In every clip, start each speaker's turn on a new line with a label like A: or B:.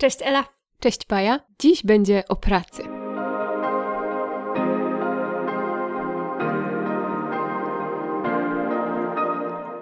A: Cześć Ela.
B: Cześć Paja. Dziś będzie o pracy.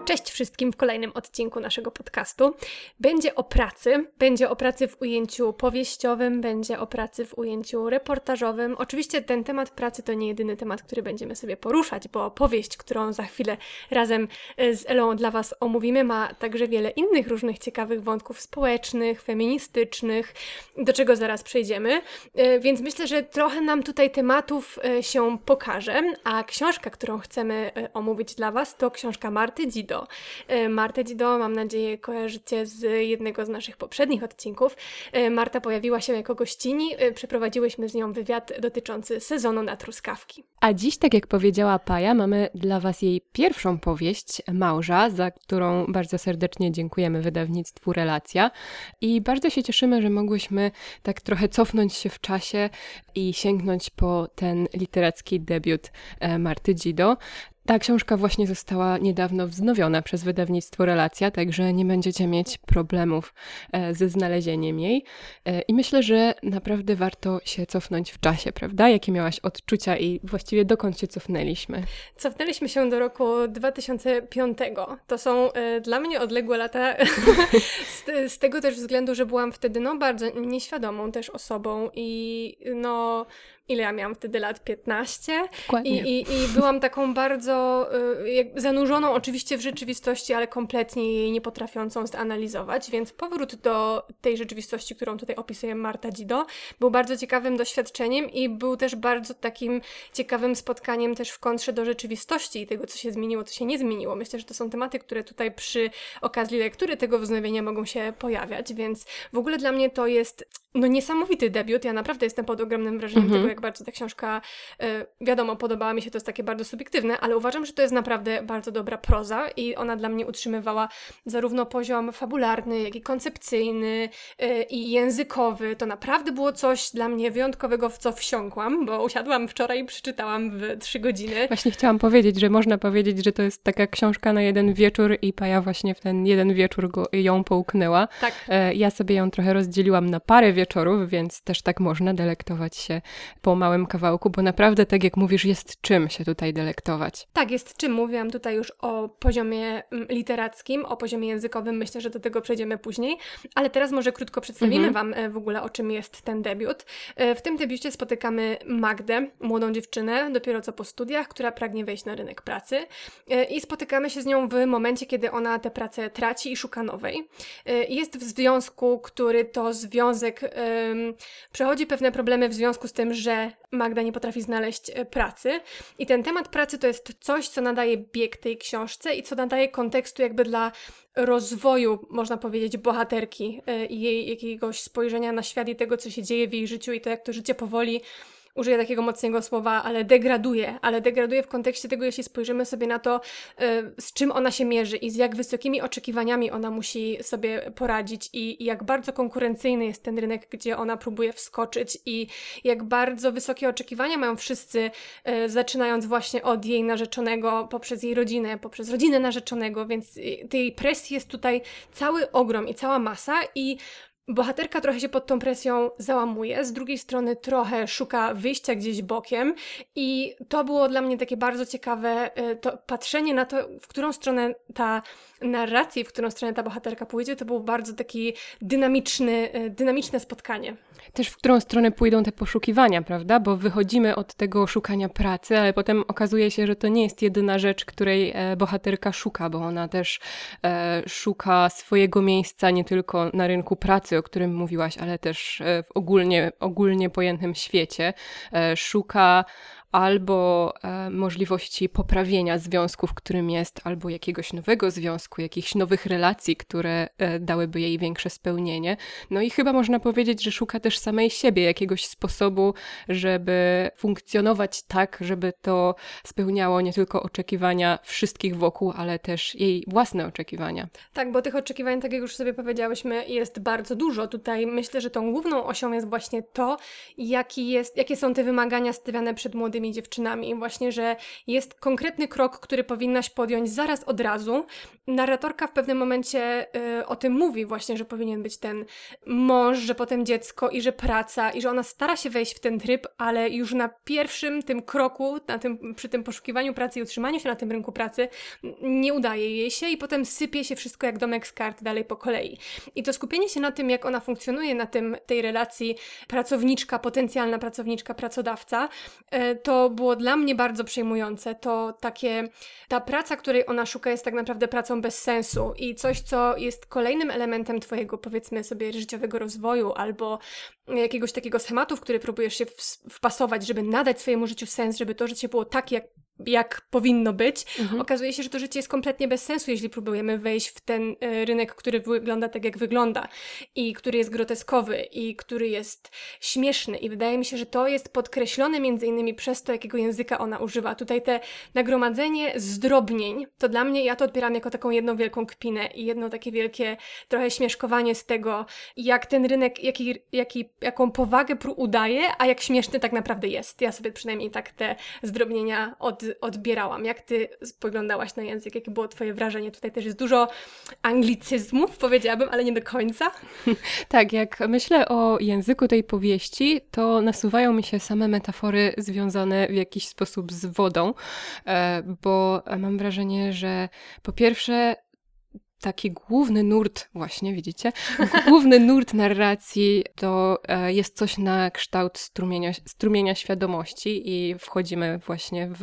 A: Cześć wszystkim w kolejnym odcinku naszego podcastu. Będzie o pracy, będzie o pracy w ujęciu powieściowym, będzie o pracy w ujęciu reportażowym. Oczywiście ten temat pracy to nie jedyny temat, który będziemy sobie poruszać, bo powieść, którą za chwilę razem e, z Elą dla Was omówimy, ma także wiele innych różnych ciekawych wątków społecznych, feministycznych, do czego zaraz przejdziemy. E, więc myślę, że trochę nam tutaj tematów e, się pokaże, a książka, którą chcemy omówić dla Was, to książka Marty Dido. Dido. Martę Dido, mam nadzieję, kojarzycie z jednego z naszych poprzednich odcinków. E, Marta pojawiła się jako gościni, e, przeprowadziłyśmy z nią wywiad dotyczący sezonu na truskawki.
B: A dziś, tak jak powiedziała Paja, mamy dla Was jej pierwszą powieść, Małża, za którą bardzo serdecznie dziękujemy wydawnictwu Relacja i bardzo się cieszymy, że mogłyśmy tak trochę cofnąć się w czasie i sięgnąć po ten literacki debiut e, Marty Dido. Ta książka właśnie została niedawno wznowiona przez wydawnictwo Relacja, także nie będziecie mieć problemów e, ze znalezieniem jej. E, I myślę, że naprawdę warto się cofnąć w czasie, prawda? Jakie miałaś odczucia i właściwie dokąd się cofnęliśmy?
A: Cofnęliśmy się do roku 2005. To są e, dla mnie odległe lata z, z, tego też względu, że byłam wtedy no bardzo nieświadomą też osobą i no ile ja miałam wtedy lat? 15. I, i, I byłam taką bardzo y, zanurzoną oczywiście w rzeczywistości, ale kompletnie jej nie potrafiącą zanalizować, więc powrót do tej rzeczywistości, którą tutaj opisuje Marta Dido, był bardzo ciekawym doświadczeniem i był też bardzo takim ciekawym spotkaniem też w kontrze do rzeczywistości i tego, co się zmieniło, co się nie zmieniło. Myślę, że to są tematy, które tutaj przy okazji lektury tego wznowienia mogą się pojawiać, więc w ogóle dla mnie to jest no niesamowity debiut. Ja naprawdę jestem pod ogromnym wrażeniem -hmm. tego, jak bardzo ta książka, y, wiadomo, podobała mi się, to jest takie bardzo subiektywne, ale uważam, że to jest naprawdę bardzo dobra proza i ona dla mnie utrzymywała zarówno poziom fabularny, jak i koncepcyjny y, i językowy. To naprawdę było coś dla mnie wyjątkowego, w co wsiąkłam, bo usiadłam wczoraj i przeczytałam w trzy godziny.
B: Właśnie chciałam powiedzieć, że można powiedzieć, że to jest taka książka na jeden wieczór i Paja właśnie w ten jeden wieczór go, ją połknęła.
A: Tak.
B: E, ja sobie ją trochę rozdzieliłam na parę wieczorów, więc też tak można delektować się po małym kawałku, bo naprawdę, tak jak mówisz, jest czym się tutaj delektować.
A: Tak, jest czym. Mówiłam tutaj już o poziomie mm, literackim, o poziomie językowym. Myślę, że do tego przejdziemy później, ale teraz może krótko przedstawimy mhm. Wam e, w ogóle, o czym jest ten debiut. E, w tym debiucie spotykamy Magdę, młodą dziewczynę, dopiero co po studiach, która pragnie wejść na rynek pracy e, i spotykamy się z nią w momencie, kiedy ona tę pracę traci i szuka nowej. Jest w związku, który to związek przechodzi pewne problemy w związku z tym, że Magda nie potrafi znaleźć e, pracy. I ten temat pracy to jest coś, co nadaje bieg tej książce i co nadaje kontekstu jakby dla rozwoju, można powiedzieć, bohaterki e, i jej jakiegoś spojrzenia na świat i tego, co się dzieje w jej życiu i to, jak to życie powoli użyję takiego mocnego słowa, ale degraduje, ale degraduje w kontekście tego, jeśli spojrzymy sobie na to, y, z czym ona się mierzy i z jak wysokimi oczekiwaniami ona musi sobie poradzić i, jak bardzo konkurencyjny jest ten rynek, gdzie ona próbuje wskoczyć i jak bardzo wysokie oczekiwania mają wszyscy, y, zaczynając właśnie od jej narzeczonego, poprzez jej rodzinę, poprzez rodzinę narzeczonego, więc y, tej presji jest tutaj cały ogrom i cała masa i Bohaterka trochę się pod tą presją załamuje, z drugiej strony trochę szuka wyjścia gdzieś bokiem i to było dla mnie takie bardzo ciekawe, e, to patrzenie na to, w którą stronę ta narracja, w którą stronę ta bohaterka pójdzie, to był bardzo taki dynamiczny, e, dynamiczne spotkanie.
B: Też w którą stronę pójdą te poszukiwania, prawda? Bo wychodzimy od tego szukania pracy, ale potem okazuje się, że to nie jest jedyna rzecz, której e, bohaterka szuka, bo ona też szuka swojego miejsca nie tylko na rynku pracy, o którym mówiłaś, ale też e, w ogólnie, ogólnie pojętym świecie. E, szuka albo e, możliwości poprawienia związku, w którym jest, albo jakiegoś nowego związku, jakichś nowych relacji, które e, dałyby jej większe spełnienie. No i chyba można powiedzieć, że szuka też samej siebie jakiegoś sposobu, żeby funkcjonować tak, żeby to spełniało nie tylko oczekiwania wszystkich wokół, ale też jej własne oczekiwania.
A: Tak, bo tych oczekiwań, tak jak już sobie powiedziałyśmy, jest bardzo dużo. Tutaj myślę, że tą główną osią jest właśnie to, jaki jest, jakie są te wymagania stawiane przed młodymi młodymi dziewczynami. Właśnie, że jest konkretny krok, który powinnaś podjąć zaraz od razu. Narratorka w pewnym momencie y, o tym mówi właśnie, że powinien być ten mąż, że potem dziecko i że praca i że ona stara się wejść w ten tryb, ale już na pierwszym tym kroku, na tym, przy tym poszukiwaniu pracy i utrzymaniu się na tym rynku pracy nie udaje jej się i potem sypie się wszystko jak domek z kart dalej po kolei. I to skupienie się na tym, jak ona funkcjonuje na tym, tej relacji pracowniczka, potencjalna pracowniczka, pracodawca, e, to było dla mnie bardzo przejmujące. To takie, ta praca, której ona szuka jest tak naprawdę pracą bez sensu i coś, co jest kolejnym elementem twojego, powiedzmy sobie, życiowego rozwoju albo jakiegoś takiego schematu, w który próbujesz się wpasować, żeby nadać swojemu życiu sens, żeby to życie było tak, jak jak powinno być, mhm. okazuje się, że to życie jest kompletnie bez sensu, jeśli próbujemy wejść w ten y, rynek, który wygląda tak, jak wygląda i który jest groteskowy i który jest śmieszny. I wydaje mi się, że to jest podkreślone między innymi przez to, jakiego języka ona używa. Tutaj te nagromadzenie zdrobnień, to dla mnie, ja to odbieram jako taką jedną wielką kpinę i jedno takie wielkie trochę śmieszkowanie z tego, jak ten rynek, jaki, jaki, jaką powagę udaje, a jak śmieszny tak naprawdę jest. Ja sobie przynajmniej tak te zdrobnienia od odbierałam. Jak ty spoglądałaś na język? Jakie było twoje wrażenie? Tutaj też jest dużo anglicyzmów, powiedziałabym, ale nie do końca.
B: tak, jak myślę o języku tej powieści, to nasuwają mi się same metafory związane w jakiś sposób z wodą, e, bo mam wrażenie, że po pierwsze taki główny nurt, właśnie widzicie, główny nurt narracji to e, jest coś na kształt strumienia, strumienia świadomości i wchodzimy właśnie w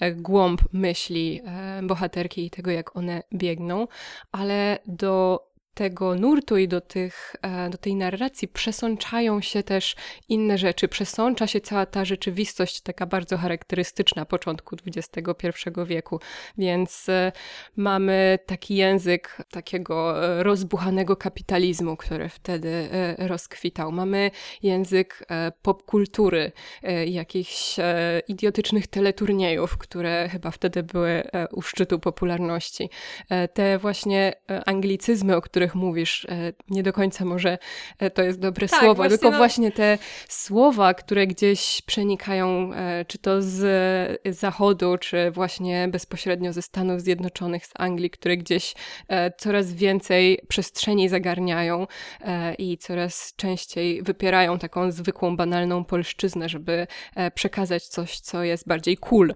B: e, głąb myśli e, bohaterki i tego, jak one biegną, ale do tego nurtu i do, tych, e, do tej narracji przesączają się też inne rzeczy. Przesącza się cała ta rzeczywistość, taka bardzo charakterystyczna początku XXI wieku. Więc e, mamy taki język takiego e, rozbuchanego kapitalizmu, który wtedy rozkwitał. Mamy język popkultury, jakichś idiotycznych teleturniejów, które chyba wtedy były u szczytu popularności. Te właśnie anglicyzmy, o których których mówisz, e, nie do końca może e, to jest dobre tak, słowo, tylko no... właśnie te słowa, które gdzieś przenikają, e, czy to z zachodu, czy właśnie bezpośrednio ze Stanów Zjednoczonych, z Anglii, które gdzieś coraz więcej przestrzeni zagarniają i coraz częściej wypierają taką zwykłą, banalną polszczyznę, żeby przekazać coś, co jest bardziej cool.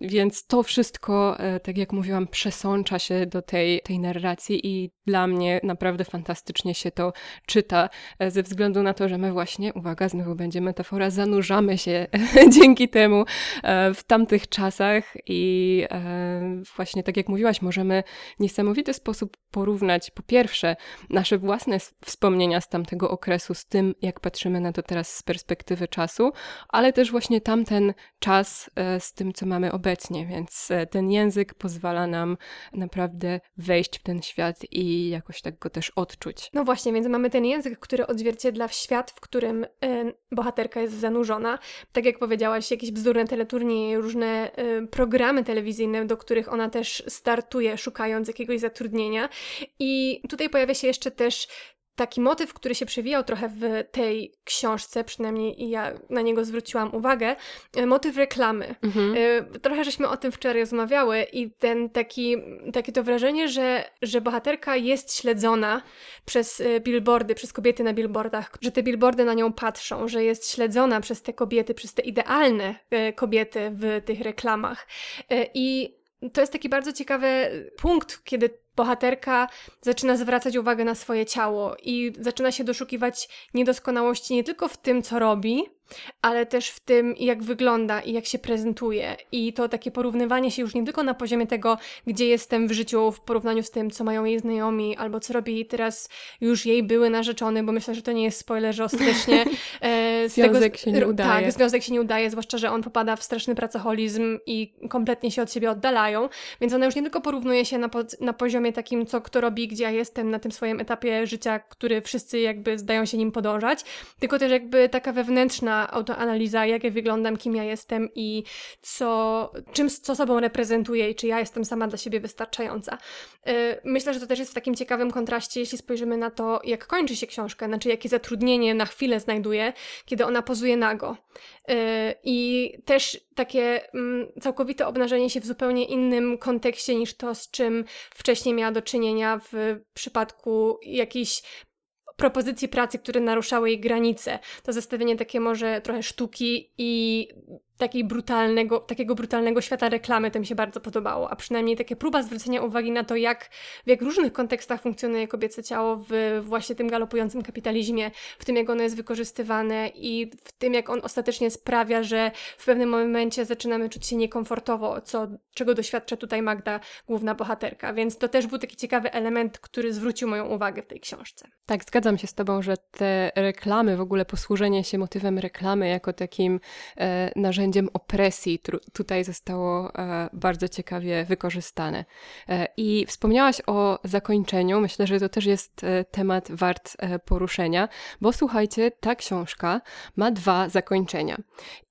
B: Więc to wszystko, tak jak mówiłam, przesącza się do tej, tej narracji i dla mnie naprawdę fantastycznie się to czyta, e, ze względu na to, że my właśnie, uwaga, znowu będzie metafora, zanurzamy się dzięki temu e, w tamtych czasach i e, właśnie tak jak mówiłaś, możemy w niesamowity sposób porównać po pierwsze nasze własne wspomnienia z tamtego okresu z tym, jak patrzymy na to teraz z perspektywy czasu, ale też właśnie tamten czas z tym, co mamy obecnie, więc ten język pozwala nam naprawdę wejść w ten świat i jakoś tak go też odczuć.
A: No właśnie, więc mamy ten język, który odzwierciedla świat, w którym y, bohaterka jest zanurzona. Tak jak powiedziałaś, jakieś bzdurne teleturnieje, różne y, programy telewizyjne, do których ona też startuje, szukając jakiegoś zatrudnienia. I tutaj pojawia się jeszcze też taki motyw, który się przewijał trochę w tej książce, przynajmniej ja na niego zwróciłam uwagę, e, motyw reklamy. Mhm. E, trochę żeśmy o tym wczoraj rozmawiały i ten taki, takie to wrażenie, że, że bohaterka jest śledzona przez e, billboardy, przez kobiety na billboardach, że te billboardy na nią patrzą, że jest śledzona przez te kobiety, przez te idealne kobiety w tych reklamach. I to jest taki bardzo ciekawy punkt, kiedy bohaterka zaczyna zwracać uwagę na swoje ciało i zaczyna się doszukiwać niedoskonałości nie tylko w tym, co robi, ale też w tym, jak wygląda i jak się prezentuje. I to takie porównywanie się już nie tylko na poziomie tego, gdzie jestem w życiu w porównaniu z tym, co mają jej znajomi, albo co robi teraz już jej były narzeczony, bo myślę, że to nie jest spoiler, że ostatecznie
B: e, związek tego, się nie udaje.
A: Tak, związek się nie udaje, zwłaszcza, że on popada w straszny pracoholizm i kompletnie się od siebie oddalają, więc ona już nie tylko porównuje się na, po, na poziomie takim, co kto robi, gdzie ja jestem na tym swoim etapie życia, który wszyscy jakby zdają się nim podążać, tylko też jakby taka wewnętrzna autoanaliza, jak ja wyglądam, kim ja jestem i co, czym, co sobą reprezentuję i czy ja jestem sama dla siebie wystarczająca. Y, myślę, że to też jest w takim ciekawym kontraście, jeśli spojrzymy na to, jak kończy się książka, znaczy jakie zatrudnienie na chwilę znajduje, kiedy ona pozuje nago. I też takie mm, całkowite obnażenie się w zupełnie innym kontekście niż to, z czym wcześniej miała do czynienia w przypadku jakichś propozycji pracy, które naruszały jej granice. To zestawienie takie może trochę sztuki i takiej brutalnego, takiego brutalnego świata reklamy, to mi się bardzo podobało, a przynajmniej takie próba zwrócenia uwagi na to, jak w jak różnych kontekstach funkcjonuje kobiece ciało w właśnie tym galopującym kapitalizmie, w tym jak ono jest wykorzystywane i w tym jak on ostatecznie sprawia, że w pewnym momencie zaczynamy czuć się niekomfortowo, co, czego doświadcza tutaj Magda, główna bohaterka, więc to też był taki ciekawy element, który zwrócił moją uwagę w tej książce.
B: Tak, zgadzam się z Tobą, że te reklamy, w ogóle posłużenie się motywem reklamy jako takim e, narzędziem narzędziem opresji tutaj zostało e, bardzo ciekawie wykorzystane. E, I wspomniałaś o zakończeniu. Myślę, że to też jest e, temat wart poruszenia, bo słuchajcie, ta książka ma dwa zakończenia.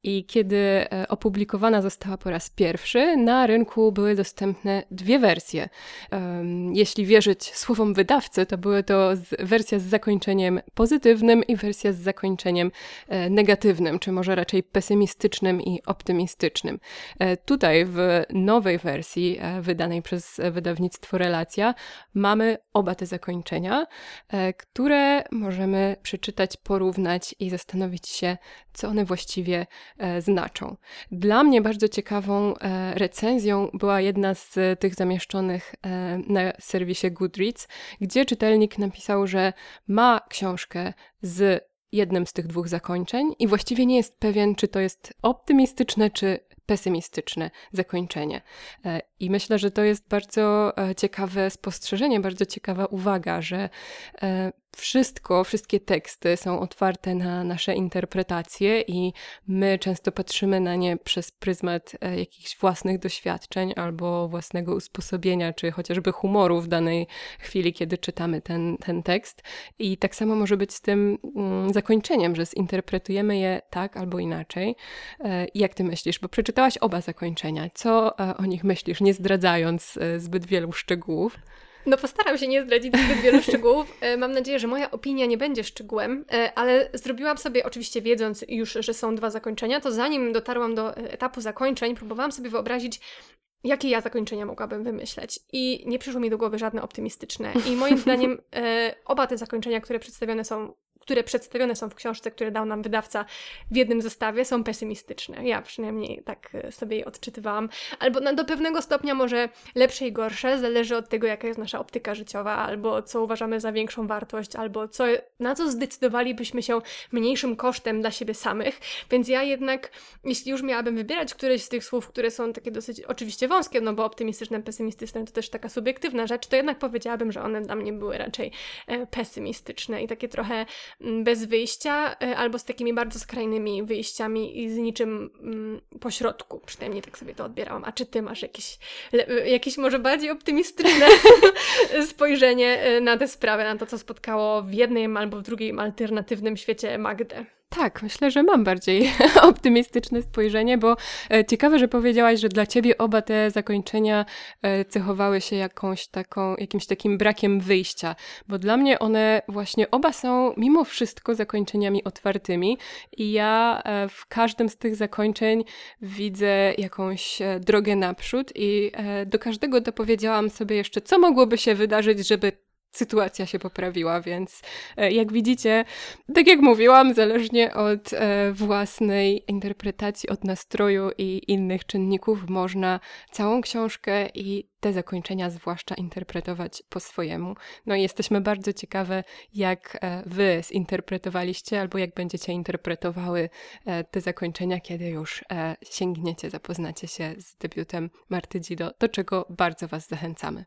B: I kiedy opublikowana została po raz pierwszy, na rynku były dostępne dwie wersje. Jeśli wierzyć słowom wydawcy, to były to wersja z zakończeniem pozytywnym i wersja z zakończeniem negatywnym, czy może raczej pesymistycznym i optymistycznym. E, tutaj w nowej wersji e, wydanej przez wydawnictwo Relacja mamy oba te zakończenia, e, które możemy przeczytać, porównać i zastanowić się, co one właściwie znaczą. Dla mnie bardzo ciekawą recenzją była jedna z tych zamieszczonych na serwisie Goodreads, gdzie czytelnik napisał, że ma książkę z jednym z tych dwóch zakończeń i właściwie nie jest pewien, czy to jest optymistyczne, czy pesymistyczne zakończenie. E, I myślę, że to jest bardzo e, ciekawe spostrzeżenie, bardzo ciekawa uwaga, że e, wszystko, wszystkie teksty są otwarte na nasze interpretacje i my często patrzymy na nie przez pryzmat e, jakichś własnych doświadczeń albo własnego usposobienia, czy chociażby humoru w danej chwili, kiedy czytamy ten, ten tekst. I tak samo może być z tym mm, zakończeniem, że zinterpretujemy je tak albo inaczej. E, jak ty myślisz? Bo przeczytałaś oba zakończenia. Co e, o nich myślisz, nie zdradzając zbyt wielu szczegółów?
A: No postaram się nie zdradzić zbyt wielu szczegółów. E, mam nadzieję, że moja opinia nie będzie szczegółem, e, ale zrobiłam sobie, oczywiście wiedząc już, że są dwa zakończenia, to zanim dotarłam do etapu zakończeń, próbowałam sobie wyobrazić, jakie ja zakończenia mogłabym wymyśleć. I nie przyszło mi do głowy żadne optymistyczne. I moim zdaniem e, oba te zakończenia, które przedstawione są które przedstawione są w książce, które dał nam wydawca w jednym zestawie, są pesymistyczne. Ja przynajmniej tak e, sobie je odczytywałam. Albo no, do pewnego stopnia może lepsze i gorsze, zależy od tego, jaka jest nasza optyka życiowa, albo co uważamy za większą wartość, albo co, na co zdecydowalibyśmy się mniejszym kosztem dla siebie samych. Więc ja jednak, jeśli już miałabym wybierać któreś z tych słów, które są takie dosyć oczywiście wąskie, no bo optymistyczne, pesymistyczne to też taka subiektywna rzecz, to jednak powiedziałabym, że one dla mnie były raczej e, pesymistyczne i takie trochę bez wyjścia, e, albo z takimi bardzo skrajnymi wyjściami i z niczym mm, pośrodku. Przynajmniej tak sobie to odbierałam. A czy ty masz jakieś, jakieś może bardziej optymistyczne spojrzenie e, na tę sprawę, na to, co spotkało w jednym albo w drugim alternatywnym świecie Magdę?
B: Tak, myślę, że mam bardziej optymistyczne spojrzenie, bo e, ciekawe, że powiedziałaś, że dla ciebie oba te zakończenia e, cechowały się jakąś taką, jakimś takim brakiem wyjścia, bo dla mnie one właśnie oba są mimo wszystko zakończeniami otwartymi i ja e, w każdym z tych zakończeń widzę jakąś drogę naprzód i do każdego dopowiedziałam sobie jeszcze, co mogłoby się wydarzyć, żeby sytuacja się poprawiła, więc e, jak widzicie, tak jak mówiłam, zależnie od e, własnej interpretacji, od nastroju i innych czynników, można całą książkę i te zakończenia zwłaszcza interpretować po swojemu. No i jesteśmy bardzo ciekawe, jak e, wy zinterpretowaliście albo jak będziecie interpretowały te zakończenia, kiedy już sięgniecie, zapoznacie się z debiutem Marty Dido, do czego bardzo was zachęcamy.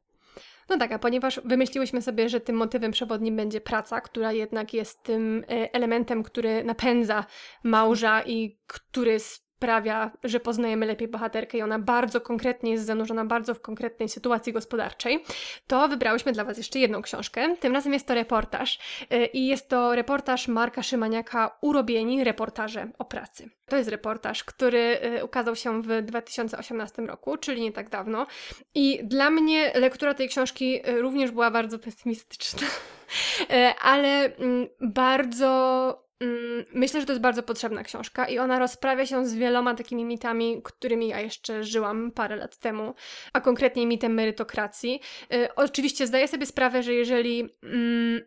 A: No tak, a ponieważ wymyśliłyśmy sobie, że tym motywem przewodnim będzie praca, która jednak jest tym e, elementem, który napędza małża i który sprawia, że poznajemy lepiej bohaterkę i ona bardzo konkretnie jest zanurzona bardzo w konkretnej sytuacji gospodarczej, to wybrałyśmy dla Was jeszcze jedną książkę. Tym razem jest to reportaż y, i jest to reportaż Marka Szymaniaka Urobieni, reportaże o pracy. To jest reportaż, który y, ukazał się w 2018 roku, czyli nie tak dawno i dla mnie lektura tej książki y, również była bardzo pesymistyczna, ale mm, bardzo Mm, myślę, że to jest bardzo potrzebna książka i ona rozprawia się z wieloma takimi mitami, którymi ja jeszcze żyłam parę lat temu, a konkretnie mitem merytokracji. Y, oczywiście zdaję sobie sprawę, że jeżeli mm,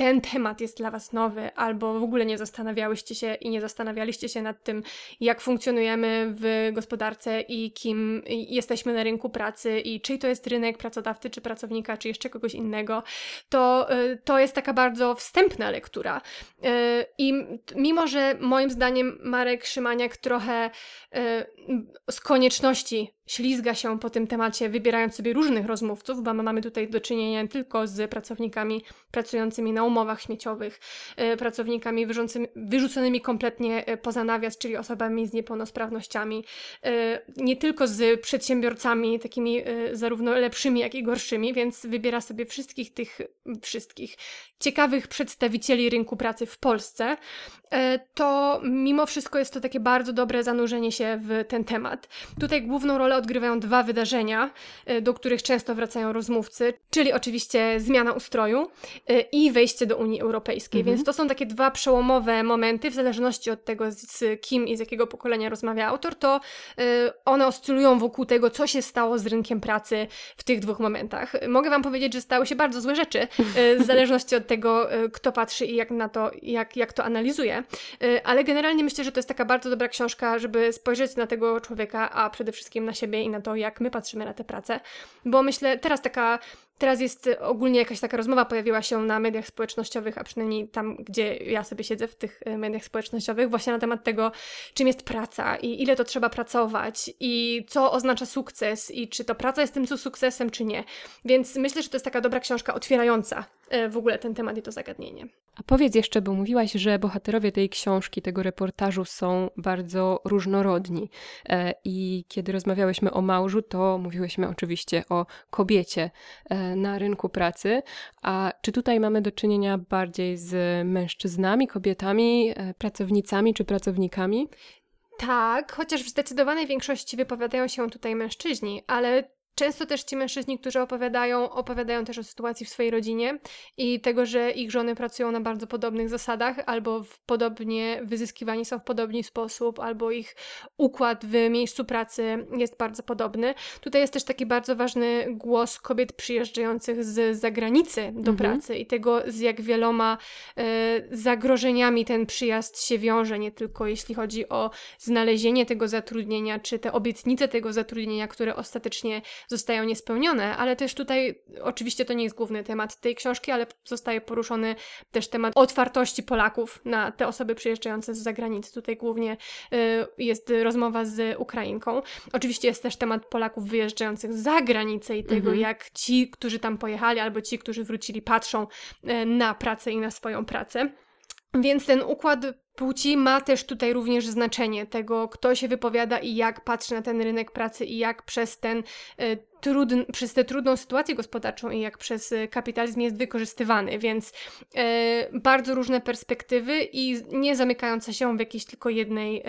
A: ten temat jest dla Was nowy, albo w ogóle nie zastanawiałyście się i nie zastanawialiście się nad tym, jak funkcjonujemy w gospodarce i kim jesteśmy na rynku pracy i czy to jest rynek pracodawcy, czy pracownika, czy jeszcze kogoś innego, to y, to jest taka bardzo wstępna lektura. Y, I mimo, że moim zdaniem Marek Szymaniak trochę y, z konieczności ślizga się po tym temacie, wybierając sobie różnych rozmówców, bo mamy tutaj do czynienia tylko z pracownikami pracującymi na umowach śmieciowych, e, pracownikami wyrzuconymi kompletnie e, poza nawias, czyli osobami z niepełnosprawnościami, e, nie tylko z przedsiębiorcami, takimi zarówno lepszymi, jak i gorszymi, więc wybiera sobie wszystkich tych, wszystkich ciekawych przedstawicieli rynku pracy w Polsce, to mimo wszystko jest to takie bardzo dobre zanurzenie się w ten temat. Tutaj główną rolę odgrywają dwa wydarzenia, e, do których często wracają rozmówcy, czyli oczywiście zmiana ustroju e, i wejście do Unii Europejskiej. Mhm. Więc to są takie dwa przełomowe momenty, w zależności od tego, z kim i z jakiego pokolenia rozmawia autor, to e, one oscylują wokół tego, co się stało z rynkiem pracy w tych dwóch momentach. Mogę Wam powiedzieć, że stały się bardzo złe rzeczy, w zależności od tego, kto patrzy i jak na to, jak, jak to analizuje. Ale generalnie myślę, że to jest taka bardzo dobra książka, żeby spojrzeć na tego człowieka, a przede wszystkim na siebie i na to, jak my patrzymy na tę pracę. Bo myślę, teraz taka Teraz jest ogólnie jakaś taka rozmowa pojawiła się na mediach społecznościowych, a przynajmniej tam, gdzie ja sobie siedzę w tych e, mediach społecznościowych, właśnie na temat tego, czym jest praca i ile to trzeba pracować i co oznacza sukces i czy to praca jest tym co sukcesem, czy nie. Więc myślę, że to jest taka dobra książka otwierająca w ogóle ten temat i to zagadnienie.
B: A powiedz jeszcze, bo mówiłaś, że bohaterowie tej książki, tego reportażu są bardzo różnorodni. E, I kiedy rozmawiałyśmy o małżu, to mówiłyśmy oczywiście o kobiecie na rynku pracy. A czy tutaj mamy do czynienia bardziej z mężczyznami, kobietami, e, pracownicami czy pracownikami?
A: Tak, chociaż w zdecydowanej większości wypowiadają się tutaj mężczyźni, ale Często też ci mężczyźni, którzy opowiadają, opowiadają też o sytuacji w swojej rodzinie i tego, że ich żony pracują na bardzo podobnych zasadach, albo w podobnie wyzyskiwani są w podobny sposób, albo ich układ w miejscu pracy jest bardzo podobny. Tutaj jest też taki bardzo ważny głos kobiet przyjeżdżających z zagranicy do mhm. pracy i tego, z jak wieloma e, zagrożeniami ten przyjazd się wiąże, nie tylko jeśli chodzi o znalezienie tego zatrudnienia, czy te obietnice tego zatrudnienia, które ostatecznie zostają niespełnione, ale też tutaj oczywiście to nie jest główny temat tej książki, ale zostaje poruszony też temat otwartości Polaków na te osoby przyjeżdżające z zagranicy. Tutaj głównie y, jest rozmowa z Ukrainką. Oczywiście jest też temat Polaków wyjeżdżających za granicę i tego, mhm. jak ci, którzy tam pojechali, albo ci, którzy wrócili, patrzą y, na pracę i na swoją pracę. Więc ten układ płci ma też tutaj również znaczenie tego, kto się wypowiada i jak patrzy na ten rynek pracy i jak przez ten y, trudn, przez tę trudną sytuację gospodarczą i jak przez e, kapitalizm jest wykorzystywany, więc y, bardzo różne perspektywy i nie zamykające się w jakiejś tylko jednej,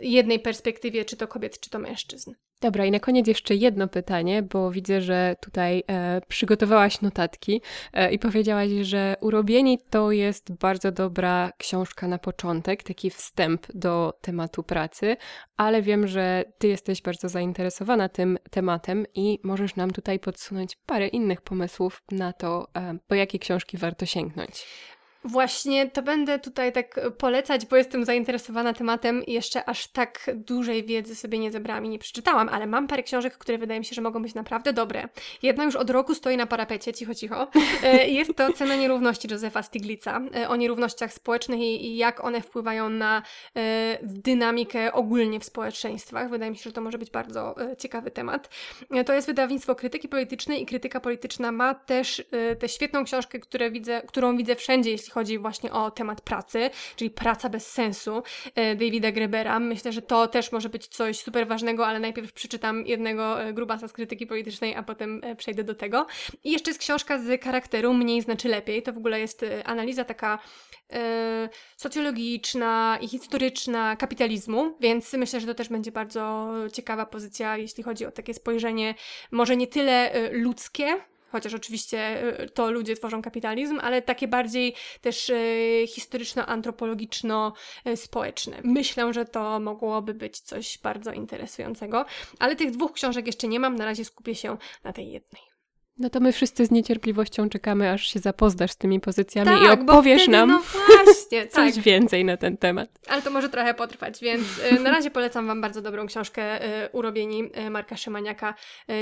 A: jednej perspektywie, czy to kobiet, czy to mężczyzn.
B: Dobra, i na koniec jeszcze jedno pytanie, bo widzę, że tutaj e, przygotowałaś notatki e, i powiedziałaś, że Urobieni to jest bardzo dobra książka na początek, taki wstęp do tematu pracy, ale wiem, że ty jesteś bardzo zainteresowana tym tematem i możesz nam tutaj podsunąć parę innych pomysłów na to, e, po jakie książki warto sięgnąć.
A: Właśnie to będę tutaj tak polecać, bo jestem zainteresowana tematem i jeszcze aż tak dużej wiedzy sobie nie zebrałam i nie przeczytałam, ale mam parę książek, które wydaje mi się, że mogą być naprawdę dobre. Jedna już od roku stoi na parapecie, cicho, cicho. E, jest to Cena Nierówności Józefa Stiglica, e, o nierównościach społecznych i jak one wpływają na e, dynamikę ogólnie w społeczeństwach. Wydaje mi się, że to może być bardzo ciekawy temat. To jest wydawnictwo krytyki politycznej i krytyka polityczna ma też tę świetną książkę, widzę, którą widzę wszędzie, jeśli chodzi właśnie o temat pracy, czyli praca bez sensu e, Davida Grebera. Myślę, że to też może być coś super ważnego, ale najpierw przeczytam jednego e, grubasa z krytyki politycznej, a potem e, przejdę do tego. I jeszcze jest książka z charakteru Mniej znaczy lepiej. To w ogóle jest analiza taka socjologiczna i historyczna kapitalizmu, więc myślę, że to też będzie bardzo ciekawa pozycja, jeśli chodzi o takie spojrzenie może nie tyle ludzkie, chociaż oczywiście y, to ludzie tworzą kapitalizm, ale takie bardziej też y, historyczno-antropologiczno-społeczne. Myślę, że to mogłoby być coś bardzo interesującego, ale tych dwóch książek jeszcze nie mam, na razie skupię się na tej jednej.
B: No to my wszyscy z niecierpliwością czekamy, aż się zapoznasz z tymi pozycjami
A: tak,
B: i opowiesz
A: wtedy,
B: nam
A: no właśnie,
B: coś
A: tak.
B: więcej na ten temat.
A: Ale to może trochę potrwać, więc y, na razie polecam Wam bardzo dobrą książkę y, Urobieni y, Marka Szymaniaka.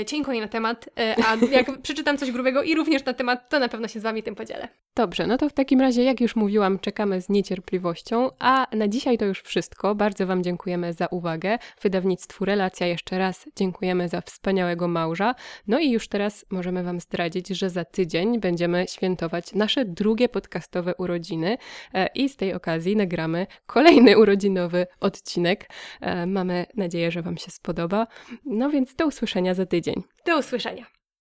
A: Cienko i na temat, a jak przeczytam coś grubego i również na temat, to na pewno się z Wami tym podzielę.
B: Dobrze, no to w takim razie, jak już mówiłam, czekamy z niecierpliwością, a na dzisiaj to już wszystko. Bardzo Wam dziękujemy za uwagę. Wydawnictwu Relacja jeszcze raz dziękujemy za wspaniałego małża. No i już teraz możemy Wam zdradzić, że za tydzień będziemy świętować nasze drugie podcastowe urodziny e, i z tej okazji nagramy kolejny urodzinowy odcinek. E, Mamy nadzieję, że Wam się spodoba. No więc do usłyszenia za tydzień.
A: Do usłyszenia.